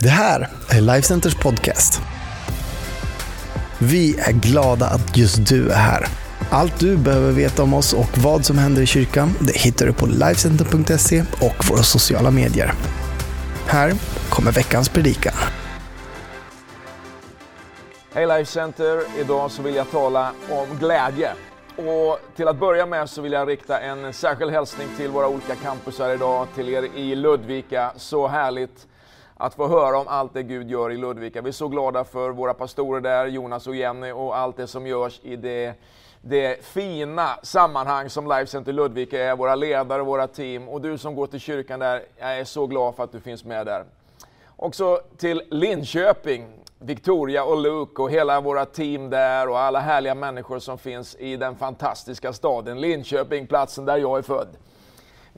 Det här är Lifecenters podcast. Vi är glada att just du är här. Allt du behöver veta om oss och vad som händer i kyrkan det hittar du på Lifecenter.se och våra sociala medier. Här kommer veckans predikan. Hej Lifecenter, Idag så vill jag tala om glädje. Och till att börja med så vill jag rikta en särskild hälsning till våra olika campusar idag, till er i Ludvika. Så härligt att få höra om allt det Gud gör i Ludvika. Vi är så glada för våra pastorer där, Jonas och Jenny, och allt det som görs i det, det fina sammanhang som Life Center Ludvika är, våra ledare, våra team. Och du som går till kyrkan där, jag är så glad för att du finns med där. Också till Linköping, Victoria och Luke och hela våra team där och alla härliga människor som finns i den fantastiska staden Linköping, platsen där jag är född.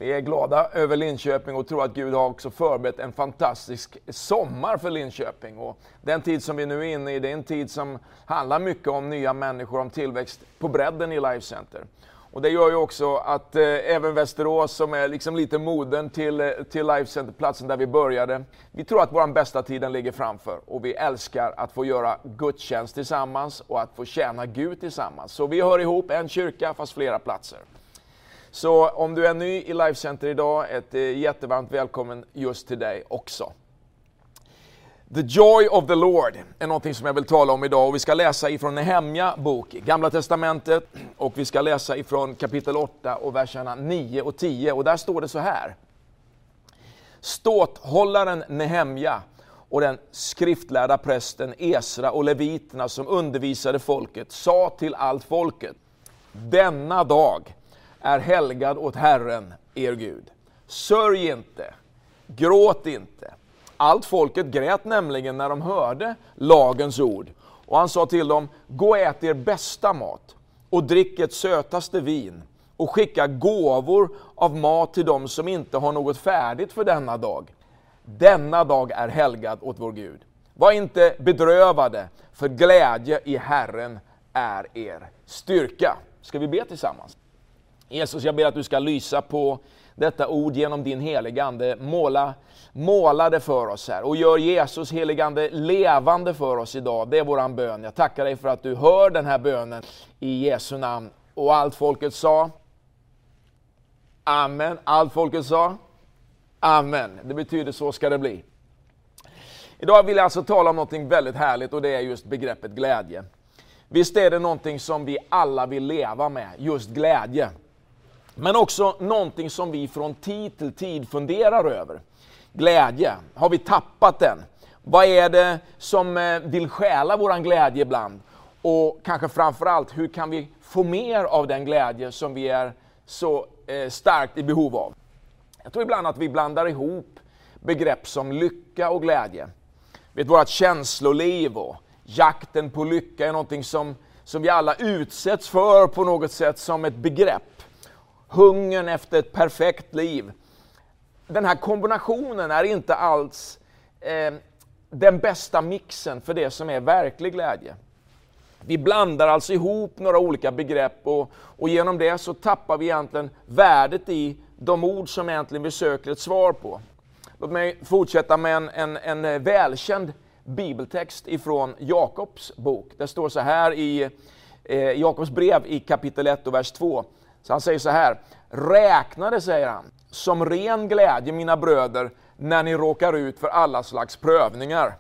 Vi är glada över Linköping och tror att Gud har också förberett en fantastisk sommar för Linköping. Och den tid som vi nu är inne i, det är en tid som handlar mycket om nya människor, om tillväxt på bredden i Life Center. Och det gör ju också att eh, även Västerås, som är liksom lite moden till, eh, till Life Center, platsen där vi började, vi tror att vår bästa tiden ligger framför. Och vi älskar att få göra gudstjänst tillsammans och att få tjäna Gud tillsammans. Så vi hör ihop, en kyrka fast flera platser. Så om du är ny i Life Center idag, ett eh, jättevarmt välkommen just till dig också. The Joy of the Lord är någonting som jag vill tala om idag och vi ska läsa ifrån Nehemja bok, Gamla Testamentet och vi ska läsa ifrån kapitel 8 och verserna 9 och 10 och där står det så här. Ståthållaren Nehemja och den skriftlärda prästen Esra och leviterna som undervisade folket sa till allt folket Denna dag är helgad åt Herren, er Gud. Sörj inte, gråt inte. Allt folket grät nämligen när de hörde lagens ord. Och han sa till dem, gå och ät er bästa mat och drick ert sötaste vin och skicka gåvor av mat till dem som inte har något färdigt för denna dag. Denna dag är helgad åt vår Gud. Var inte bedrövade, för glädje i Herren är er styrka. Ska vi be tillsammans? Jesus, jag ber att du ska lysa på detta ord genom din heligande. Måla, måla det för oss här och gör Jesus heligande levande för oss idag. Det är våran bön. Jag tackar dig för att du hör den här bönen i Jesu namn. Och allt folket sa Amen. Allt folket sa Amen. Det betyder så ska det bli. Idag vill jag alltså tala om något väldigt härligt och det är just begreppet glädje. Visst är det någonting som vi alla vill leva med, just glädje. Men också någonting som vi från tid till tid funderar över. Glädje, har vi tappat den? Vad är det som eh, vill stjäla våran glädje ibland? Och kanske framförallt, hur kan vi få mer av den glädje som vi är så eh, starkt i behov av? Jag tror ibland att vi blandar ihop begrepp som lycka och glädje. Vet, vårt känsloliv och jakten på lycka är någonting som, som vi alla utsätts för på något sätt som ett begrepp hungern efter ett perfekt liv. Den här kombinationen är inte alls eh, den bästa mixen för det som är verklig glädje. Vi blandar alltså ihop några olika begrepp och, och genom det så tappar vi egentligen värdet i de ord som egentligen vi söker ett svar på. Låt mig fortsätta med en, en, en eh, välkänd bibeltext ifrån Jakobs bok. Det står så här i eh, Jakobs brev i kapitel 1 och vers 2. Så han säger så här, räkna det, säger han, som ren glädje mina bröder när ni råkar ut för alla slags prövningar.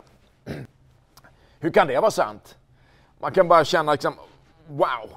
Hur kan det vara sant? Man kan bara känna liksom, wow,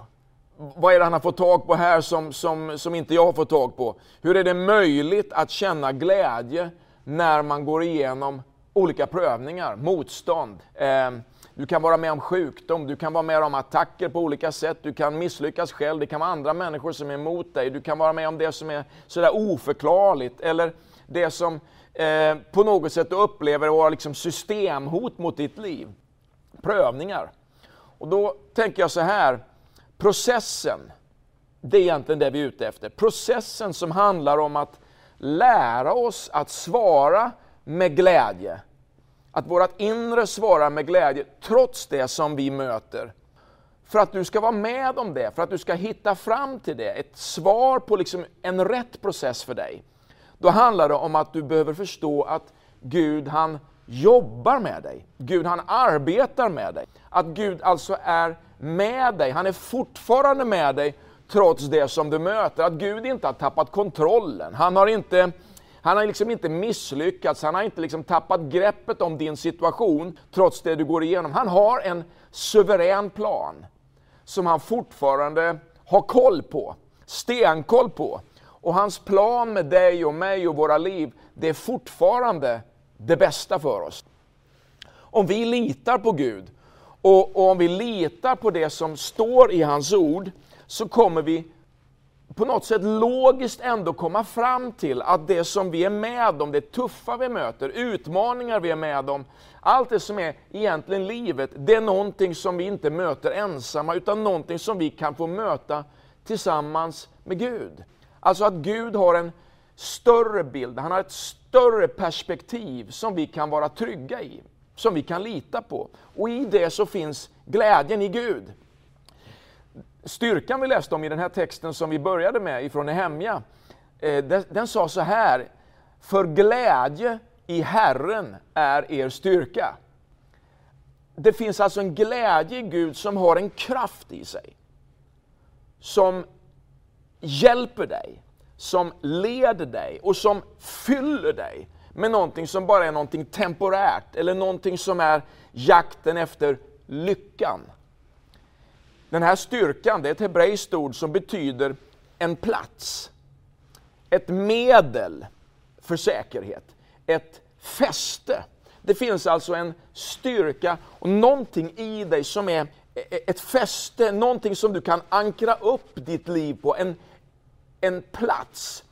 vad är det han har fått tag på här som, som, som inte jag har fått tag på? Hur är det möjligt att känna glädje när man går igenom olika prövningar, motstånd? Eh, du kan vara med om sjukdom, du kan vara med om attacker på olika sätt, du kan misslyckas själv, det kan vara andra människor som är emot dig, du kan vara med om det som är sådär oförklarligt, eller det som eh, på något sätt du upplever vara liksom systemhot mot ditt liv. Prövningar. Och då tänker jag så här, processen, det är egentligen det vi är ute efter. Processen som handlar om att lära oss att svara med glädje att vårt inre svarar med glädje trots det som vi möter. För att du ska vara med om det, för att du ska hitta fram till det, ett svar på liksom en rätt process för dig. Då handlar det om att du behöver förstå att Gud han jobbar med dig. Gud han arbetar med dig. Att Gud alltså är med dig. Han är fortfarande med dig trots det som du möter. Att Gud inte har tappat kontrollen. Han har inte, han har liksom inte misslyckats, han har inte liksom tappat greppet om din situation trots det du går igenom. Han har en suverän plan som han fortfarande har koll på, stenkoll på. Och hans plan med dig och mig och våra liv, det är fortfarande det bästa för oss. Om vi litar på Gud och, och om vi litar på det som står i hans ord, så kommer vi på något sätt logiskt ändå komma fram till att det som vi är med om, det tuffa vi möter, utmaningar vi är med om, allt det som är egentligen livet, det är någonting som vi inte möter ensamma, utan någonting som vi kan få möta tillsammans med Gud. Alltså att Gud har en större bild, han har ett större perspektiv som vi kan vara trygga i, som vi kan lita på. Och i det så finns glädjen i Gud. Styrkan vi läste om i den här texten som vi började med ifrån Nehemja, eh, den, den sa så här, för glädje i Herren är er styrka. Det finns alltså en glädje i Gud som har en kraft i sig. Som hjälper dig, som leder dig och som fyller dig med någonting som bara är någonting temporärt eller någonting som är jakten efter lyckan. Den här styrkan, det är ett hebreiskt ord som betyder en plats, ett medel för säkerhet, ett fäste. Det finns alltså en styrka och någonting i dig som är ett fäste, någonting som du kan ankra upp ditt liv på, en, en plats,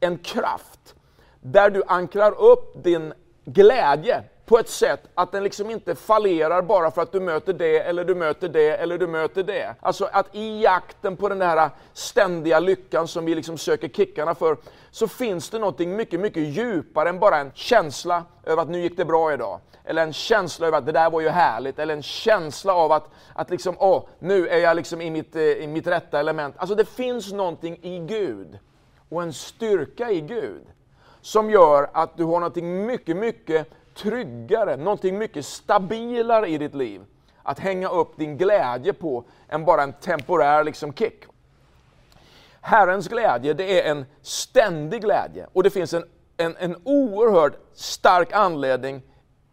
en kraft, där du ankrar upp din glädje på ett sätt att den liksom inte fallerar bara för att du möter det, eller du möter det, eller du möter det. Alltså att i jakten på den där ständiga lyckan som vi liksom söker kickarna för, så finns det någonting mycket, mycket djupare än bara en känsla över att nu gick det bra idag. Eller en känsla över att det där var ju härligt, eller en känsla av att, att liksom, åh, nu är jag liksom i mitt, eh, i mitt rätta element. Alltså det finns någonting i Gud, och en styrka i Gud, som gör att du har någonting mycket, mycket tryggare, någonting mycket stabilare i ditt liv att hänga upp din glädje på än bara en temporär liksom kick. Herrens glädje, det är en ständig glädje och det finns en, en, en oerhört stark anledning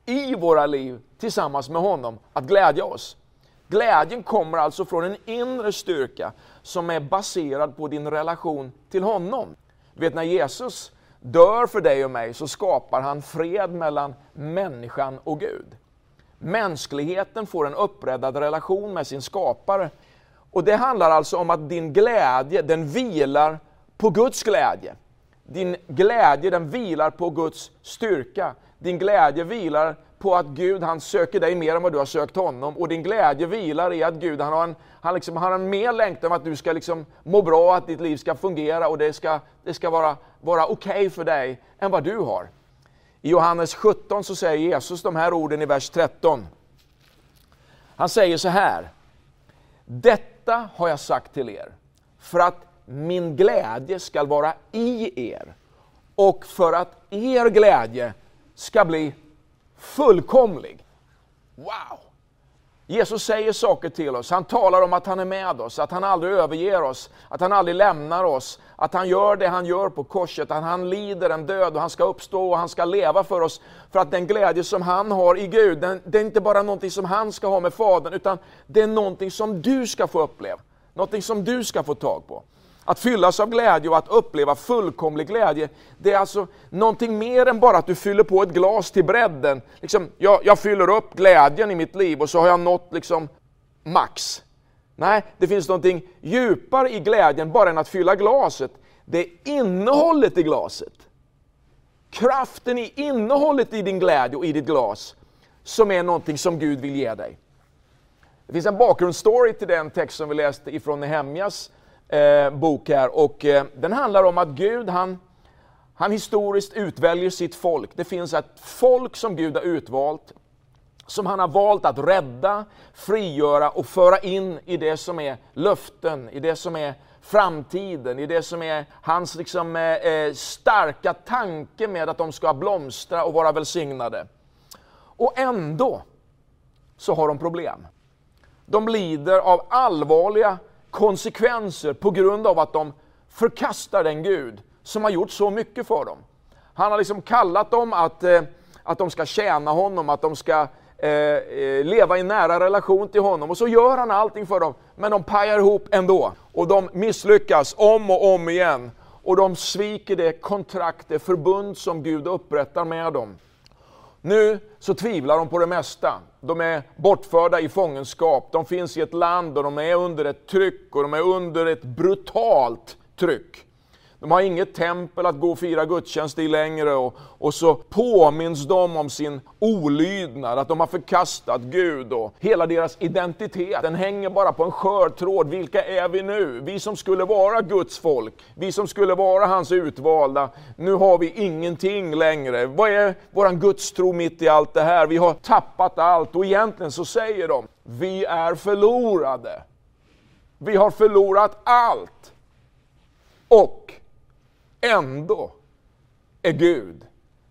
i våra liv tillsammans med honom att glädja oss. Glädjen kommer alltså från en inre styrka som är baserad på din relation till honom. Du vet när Jesus dör för dig och mig så skapar han fred mellan människan och Gud. Mänskligheten får en uppräddad relation med sin skapare. Och Det handlar alltså om att din glädje, den vilar på Guds glädje. Din glädje, den vilar på Guds styrka. Din glädje vilar på att Gud han söker dig mer än vad du har sökt honom. Och din glädje vilar i att Gud han har en, han liksom, har en mer längtan att du ska liksom må bra, att ditt liv ska fungera och det ska, det ska vara, vara okej okay för dig än vad du har. I Johannes 17 så säger Jesus de här orden i vers 13. Han säger så här. Detta har jag sagt till er för att min glädje ska vara i er och för att er glädje ska bli fullkomlig. Wow! Jesus säger saker till oss. Han talar om att han är med oss, att han aldrig överger oss, att han aldrig lämnar oss, att han gör det han gör på korset, att han lider en död och han ska uppstå och han ska leva för oss. För att den glädje som han har i Gud, den, det är inte bara någonting som han ska ha med Fadern, utan det är någonting som du ska få uppleva. Någonting som du ska få tag på. Att fyllas av glädje och att uppleva fullkomlig glädje, det är alltså någonting mer än bara att du fyller på ett glas till bredden. Liksom, jag, jag fyller upp glädjen i mitt liv och så har jag nått liksom max. Nej, det finns någonting djupare i glädjen bara än att fylla glaset. Det är innehållet i glaset. Kraften i innehållet i din glädje och i ditt glas som är någonting som Gud vill ge dig. Det finns en bakgrundsstory till den text som vi läste ifrån Nehemjas eh, bok här och eh, den handlar om att Gud han, han historiskt utväljer sitt folk. Det finns ett folk som Gud har utvalt, som han har valt att rädda, frigöra och föra in i det som är löften, i det som är framtiden, i det som är hans liksom, eh, eh starka tanke med att de ska blomstra och vara välsignade. Och ändå så har de problem. De lider av allvarliga konsekvenser på grund av att de förkastar den Gud som har gjort så mycket för dem. Han har liksom kallat dem att, eh, att de ska tjäna honom, att de ska eh, eh, leva i nära relation till honom. Och så gör han allting för dem, men de pajar ihop ändå. Och de misslyckas om och om igen. Och de sviker det kontrakt, det förbund som Gud upprättar med dem. Nu så tvivlar de på det mesta. De är bortförda i fångenskap, de finns i ett land och de är under ett tryck och de är under ett brutalt tryck. De har inget tempel att gå och fira gudstjänst i längre och, och så påminns de om sin olydnad, att de har förkastat Gud och hela deras identitet, den hänger bara på en skör tråd. Vilka är vi nu? Vi som skulle vara Guds folk, vi som skulle vara hans utvalda. Nu har vi ingenting längre. Vad är våran gudstro mitt i allt det här? Vi har tappat allt och egentligen så säger de, vi är förlorade. Vi har förlorat allt. Och Ändå är Gud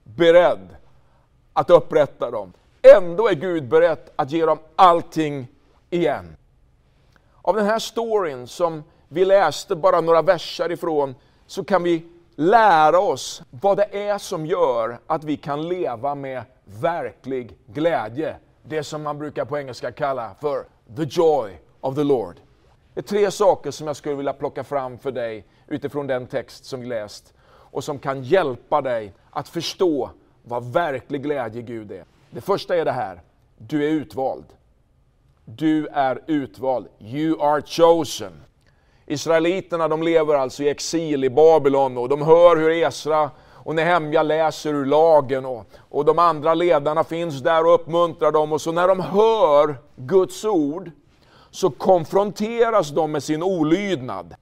beredd att upprätta dem. Ändå är Gud beredd att ge dem allting igen. Av den här storyn som vi läste bara några verser ifrån så kan vi lära oss vad det är som gör att vi kan leva med verklig glädje. Det som man brukar på engelska kalla för the joy of the Lord. Det är tre saker som jag skulle vilja plocka fram för dig utifrån den text som vi läst och som kan hjälpa dig att förstå vad verklig glädje Gud är. Det första är det här, du är utvald. Du är utvald. You are chosen. Israeliterna de lever alltså i exil i Babylon och de hör hur Esra och Nehemja läser ur lagen och, och de andra ledarna finns där och uppmuntrar dem och så när de hör Guds ord så konfronteras de med sin olydnad.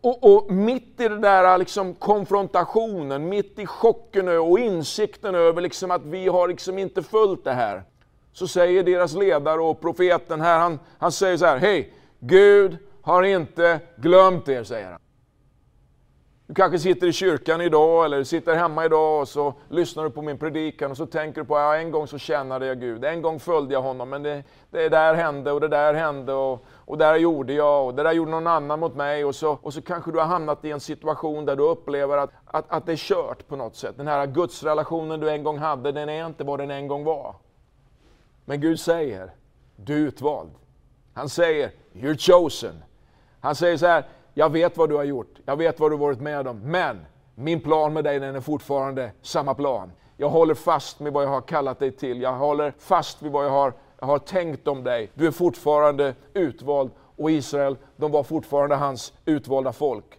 Och, och, mitt i den där liksom konfrontationen, mitt i chocken och insikten över liksom att vi har liksom inte följt det här, så säger deras ledare och profeten här, han, han säger så här, hej, Gud har inte glömt er, säger han. Du kanske sitter i kyrkan idag eller sitter hemma idag och så lyssnar du på min predikan och så tänker du på att ja, en gång så tjänade jag Gud, en gång följde jag honom, men det, det där hände och det där hände och, och där gjorde jag och det där gjorde någon annan mot mig och så, och så kanske du har hamnat i en situation där du upplever att, att, att det är kört på något sätt. Den här gudsrelationen du en gång hade, den är inte vad den en gång var. Men Gud säger, du är utvald. Han säger, you're chosen. Han säger så här, jag vet vad du har gjort, jag vet vad du varit med om, men min plan med dig den är fortfarande samma plan. Jag håller fast med vad jag har kallat dig till, jag håller fast vid vad jag har, jag har tänkt om dig. Du är fortfarande utvald och Israel, de var fortfarande hans utvalda folk.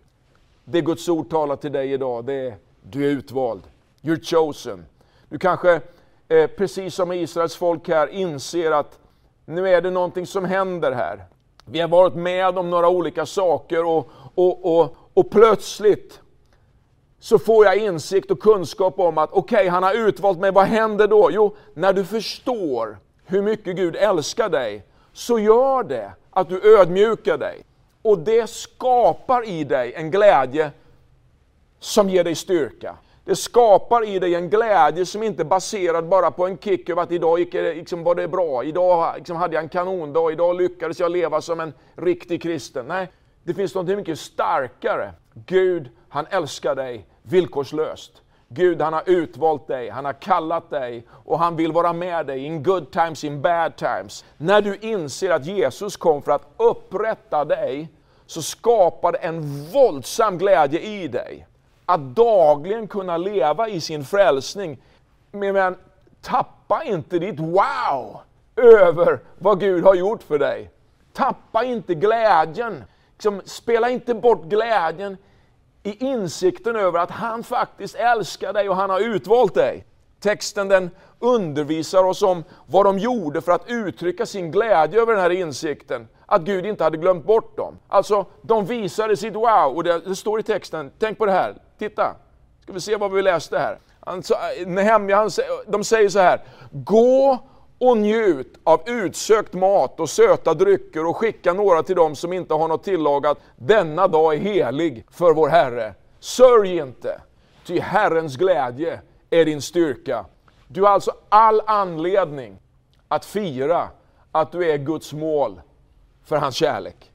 Det Guds ord talar till dig idag, det är du är utvald. You're chosen. Du kanske, eh, precis som Israels folk här, inser att nu är det någonting som händer här. Vi har varit med om några olika saker och, och, och, och plötsligt så får jag insikt och kunskap om att okej, okay, han har utvalt mig, vad händer då? Jo, när du förstår hur mycket Gud älskar dig, så gör det att du ödmjukar dig. Och det skapar i dig en glädje som ger dig styrka. Det skapar i dig en glädje som inte är baserad bara på en kick över att idag gick det, liksom, var det bra, idag liksom, hade jag en kanondag, idag lyckades jag leva som en riktig kristen. Nej, det finns något mycket starkare. Gud, han älskar dig villkorslöst. Gud han har utvalt dig, han har kallat dig och han vill vara med dig in good times, in bad times. När du inser att Jesus kom för att upprätta dig, så skapar det en våldsam glädje i dig att dagligen kunna leva i sin frälsning. Men tappa inte ditt wow över vad Gud har gjort för dig. Tappa inte glädjen. Liksom, spela inte bort glädjen i insikten över att han faktiskt älskar dig och han har utvalt dig. Texten den undervisar oss om vad de gjorde för att uttrycka sin glädje över den här insikten. Att Gud inte hade glömt bort dem. Alltså, de visade sitt wow. Och det, det står i texten, tänk på det här. Titta, ska vi se vad vi läste här. Alltså, Nehemja, han, de säger så här, gå och njut av utsökt mat och söta drycker och skicka några till dem som inte har något tillagat. Denna dag är helig för vår Herre. Sörj inte, ty Herrens glädje är din styrka. Du har alltså all anledning att fira att du är Guds mål för hans kärlek.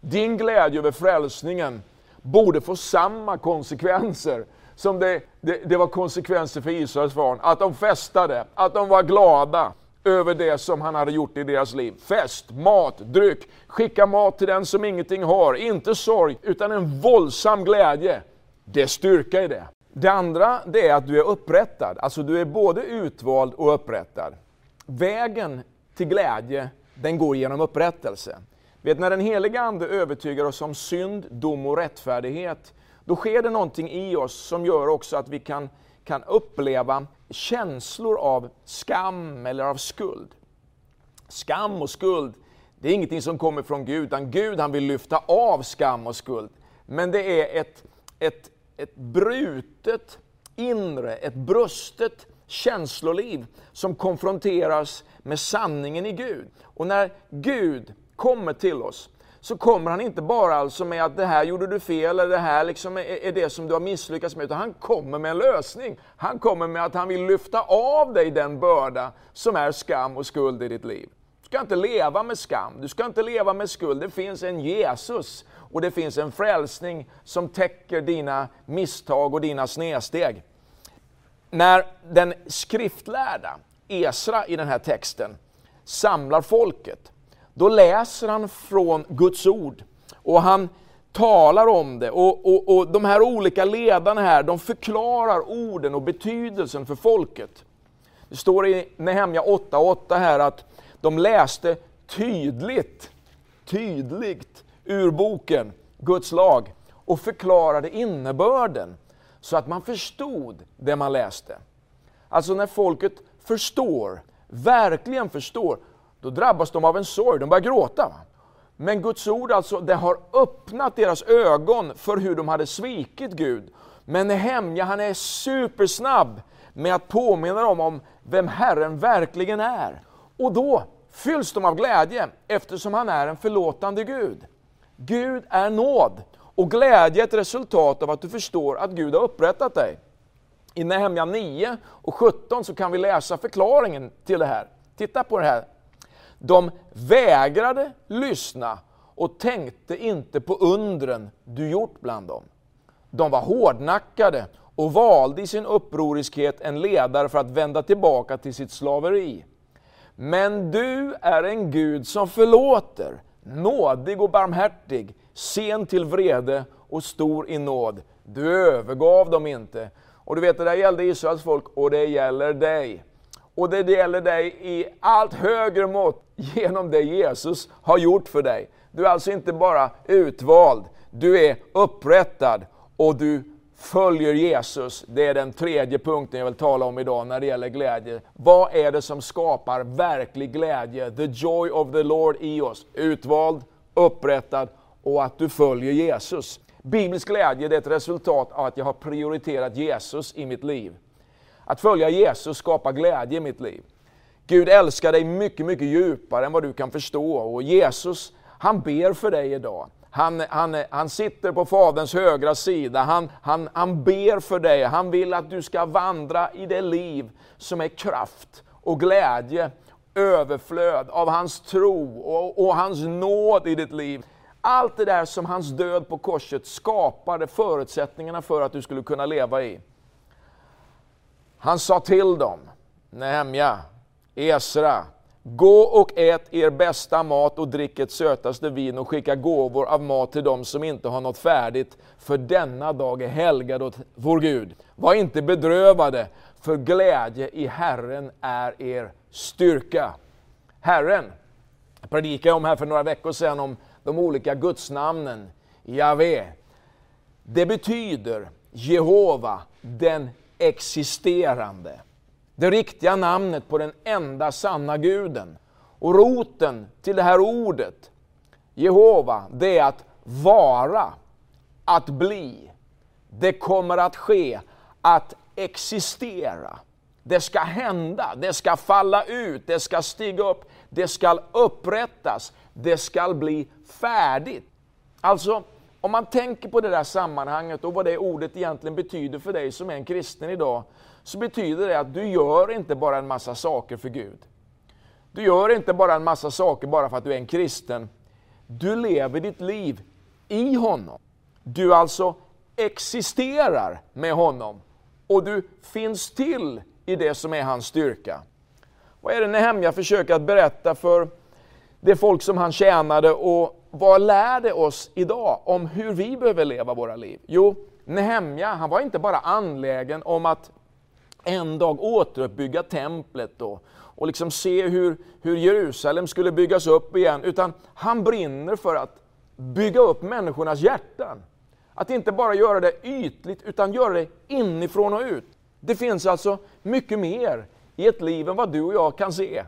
Din glädje över frälsningen borde få samma konsekvenser som det, det, det var konsekvenser för Israels barn. Att de festade, att de var glada över det som han hade gjort i deras liv. Fest, mat, dryck, skicka mat till den som ingenting har. Inte sorg, utan en våldsam glädje. Det är styrka i det. Det andra det är att du är upprättad. Alltså du är både utvald och upprättad. Vägen till glädje, den går genom upprättelse. Vet, när den heliga Ande övertygar oss om synd, dom och rättfärdighet, då sker det någonting i oss som gör också att vi kan, kan uppleva känslor av skam eller av skuld. Skam och skuld, det är ingenting som kommer från Gud, utan Gud han vill lyfta av skam och skuld. Men det är ett, ett, ett brutet inre, ett brustet känsloliv som konfronteras med sanningen i Gud. Och när Gud kommer till oss, så kommer han inte bara alltså med att det här gjorde du fel, eller det här liksom är, är det som du har misslyckats med, utan han kommer med en lösning. Han kommer med att han vill lyfta av dig den börda som är skam och skuld i ditt liv. Du ska inte leva med skam, du ska inte leva med skuld. Det finns en Jesus och det finns en frälsning som täcker dina misstag och dina snedsteg. När den skriftlärda Esra i den här texten samlar folket, då läser han från Guds ord och han talar om det. Och, och, och de här olika ledarna här, de förklarar orden och betydelsen för folket. Det står i Nehemja 8.8 här att de läste tydligt, tydligt ur boken, Guds lag, och förklarade innebörden så att man förstod det man läste. Alltså när folket förstår, verkligen förstår, då drabbas de av en sorg, de börjar gråta. Men Guds ord alltså, det har öppnat deras ögon för hur de hade svikit Gud. Men Nehemja, han är supersnabb med att påminna dem om vem Herren verkligen är. Och då fylls de av glädje eftersom han är en förlåtande Gud. Gud är nåd och glädje är ett resultat av att du förstår att Gud har upprättat dig. I Nehemja 9 och 17 så kan vi läsa förklaringen till det här. Titta på det här. De vägrade lyssna och tänkte inte på undren du gjort bland dem. De var hårdnackade och valde i sin upproriskhet en ledare för att vända tillbaka till sitt slaveri. Men du är en Gud som förlåter, nådig och barmhärtig, sen till vrede och stor i nåd. Du övergav dem inte. Och du vet, det där gällde Israels folk och det gäller dig. Och det gäller dig i allt högre mått genom det Jesus har gjort för dig. Du är alltså inte bara utvald, du är upprättad och du följer Jesus. Det är den tredje punkten jag vill tala om idag när det gäller glädje. Vad är det som skapar verklig glädje? The joy of the Lord i oss. Utvald, upprättad och att du följer Jesus. Biblisk glädje är ett resultat av att jag har prioriterat Jesus i mitt liv. Att följa Jesus skapar glädje i mitt liv. Gud älskar dig mycket, mycket djupare än vad du kan förstå. Och Jesus, han ber för dig idag. Han, han, han sitter på Faderns högra sida, han, han, han ber för dig, han vill att du ska vandra i det liv som är kraft och glädje, överflöd av hans tro och, och hans nåd i ditt liv. Allt det där som hans död på korset skapade förutsättningarna för att du skulle kunna leva i. Han sa till dem, Nehemja, Esra, Gå och ät er bästa mat och drick ert sötaste vin och skicka gåvor av mat till dem som inte har något färdigt, för denna dag är helgad åt vår Gud. Var inte bedrövade, för glädje i Herren är er styrka. Herren, jag predikade om här för några veckor sedan om de olika gudsnamnen, Javé. Det betyder Jehova, den existerande. Det riktiga namnet på den enda sanna guden. Och roten till det här ordet, Jehova, det är att vara, att bli. Det kommer att ske, att existera. Det ska hända, det ska falla ut, det ska stiga upp, det ska upprättas, det ska bli färdigt. Alltså, om man tänker på det där sammanhanget och vad det ordet egentligen betyder för dig som är en kristen idag, så betyder det att du gör inte bara en massa saker för Gud. Du gör inte bara en massa saker bara för att du är en kristen. Du lever ditt liv i honom. Du alltså existerar med honom och du finns till i det som är hans styrka. Vad är det Nehemja försöker att berätta för det folk som han tjänade och vad lär det oss idag om hur vi behöver leva våra liv? Jo, Nehemja, han var inte bara anlägen om att en dag återuppbygga templet och, och liksom se hur, hur Jerusalem skulle byggas upp igen, utan han brinner för att bygga upp människornas hjärtan. Att inte bara göra det ytligt, utan göra det inifrån och ut. Det finns alltså mycket mer i ett liv än vad du och jag kan se.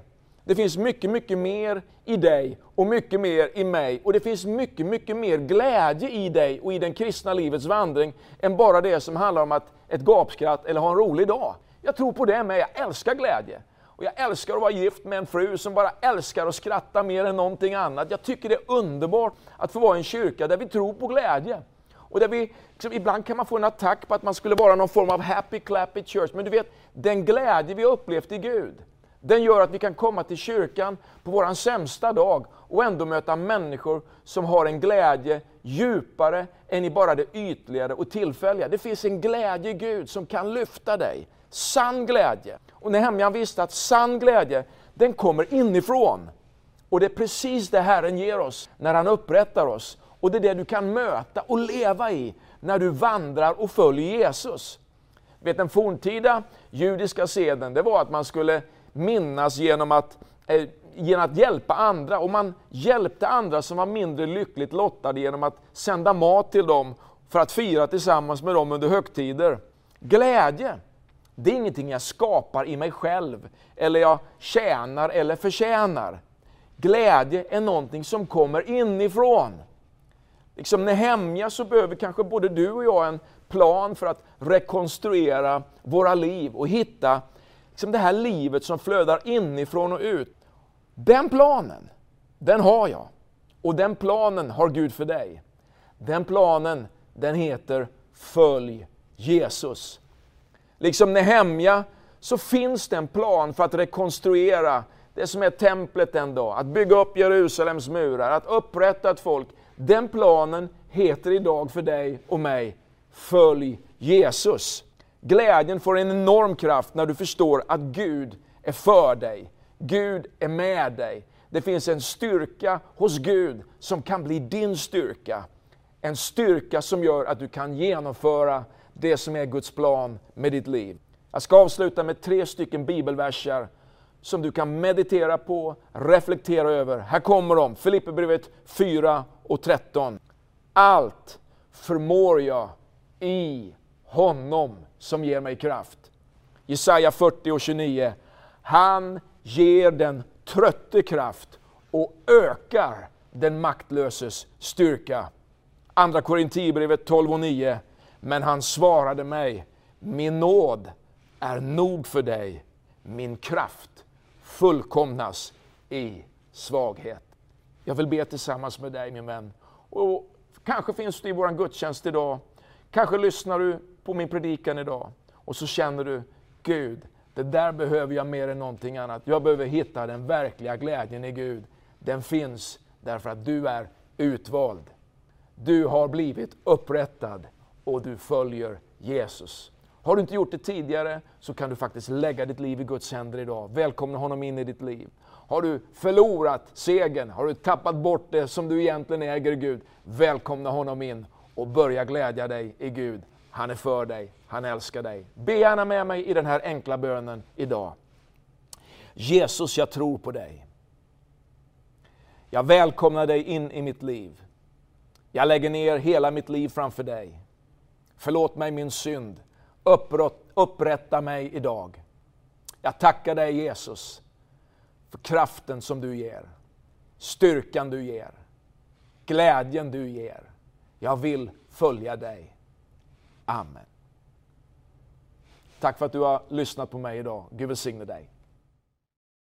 Det finns mycket, mycket mer i dig och mycket mer i mig. Och det finns mycket, mycket mer glädje i dig och i den kristna livets vandring än bara det som handlar om att ett gapskratt eller ha en rolig dag. Jag tror på det med, jag älskar glädje. Och jag älskar att vara gift med en fru som bara älskar att skratta mer än någonting annat. Jag tycker det är underbart att få vara i en kyrka där vi tror på glädje. Och där vi, liksom, ibland kan man få en attack på att man skulle vara någon form av happy clappy church. Men du vet, den glädje vi har upplevt i Gud, den gör att vi kan komma till kyrkan på vår sämsta dag och ändå möta människor som har en glädje djupare än i bara det ytligare och tillfälliga. Det finns en glädje i Gud som kan lyfta dig. Sann glädje. Och Nehemja visste att sann glädje, den kommer inifrån. Och det är precis det Herren ger oss när han upprättar oss. Och det är det du kan möta och leva i när du vandrar och följer Jesus. Vet, den forntida judiska seden, det var att man skulle minnas genom att, eh, genom att hjälpa andra. Och man hjälpte andra som var mindre lyckligt lottade genom att sända mat till dem för att fira tillsammans med dem under högtider. Glädje, det är ingenting jag skapar i mig själv, eller jag tjänar eller förtjänar. Glädje är någonting som kommer inifrån. Liksom Nehemja så behöver kanske både du och jag en plan för att rekonstruera våra liv och hitta liksom det här livet som flödar inifrån och ut. Den planen, den har jag. Och den planen har Gud för dig. Den planen, den heter Följ Jesus. Liksom Nehemja så finns det en plan för att rekonstruera det som är templet en dag, att bygga upp Jerusalems murar, att upprätta ett folk. Den planen heter idag för dig och mig, Följ Jesus. Glädjen får en enorm kraft när du förstår att Gud är för dig. Gud är med dig. Det finns en styrka hos Gud som kan bli din styrka. En styrka som gör att du kan genomföra det som är Guds plan med ditt liv. Jag ska avsluta med tre stycken bibelverser som du kan meditera på, reflektera över. Här kommer de, Filipperbrevet 4 och 13. Allt förmår jag i honom som ger mig kraft. Jesaja 40 och 29. Han ger den trötte kraft och ökar den maktlöses styrka. Andra Korinthierbrevet 12 och 9. Men han svarade mig, min nåd är nog för dig, min kraft fullkomnas i svaghet. Jag vill be tillsammans med dig min vän. Och kanske finns du i vår gudstjänst idag, kanske lyssnar du på min predikan idag och så känner du, Gud, det där behöver jag mer än någonting annat. Jag behöver hitta den verkliga glädjen i Gud. Den finns därför att du är utvald. Du har blivit upprättad och du följer Jesus. Har du inte gjort det tidigare så kan du faktiskt lägga ditt liv i Guds händer idag. Välkomna honom in i ditt liv. Har du förlorat segern, har du tappat bort det som du egentligen äger i Gud, välkomna honom in och börja glädja dig i Gud. Han är för dig, han älskar dig. Be gärna med mig i den här enkla bönen idag. Jesus, jag tror på dig. Jag välkomnar dig in i mitt liv. Jag lägger ner hela mitt liv framför dig. Förlåt mig min synd. Upprätta mig idag. Jag tackar dig Jesus för kraften som du ger, styrkan du ger, glädjen du ger. Jag vill följa dig. Amen. Tack för att du har lyssnat på mig idag. Gud välsigne dig.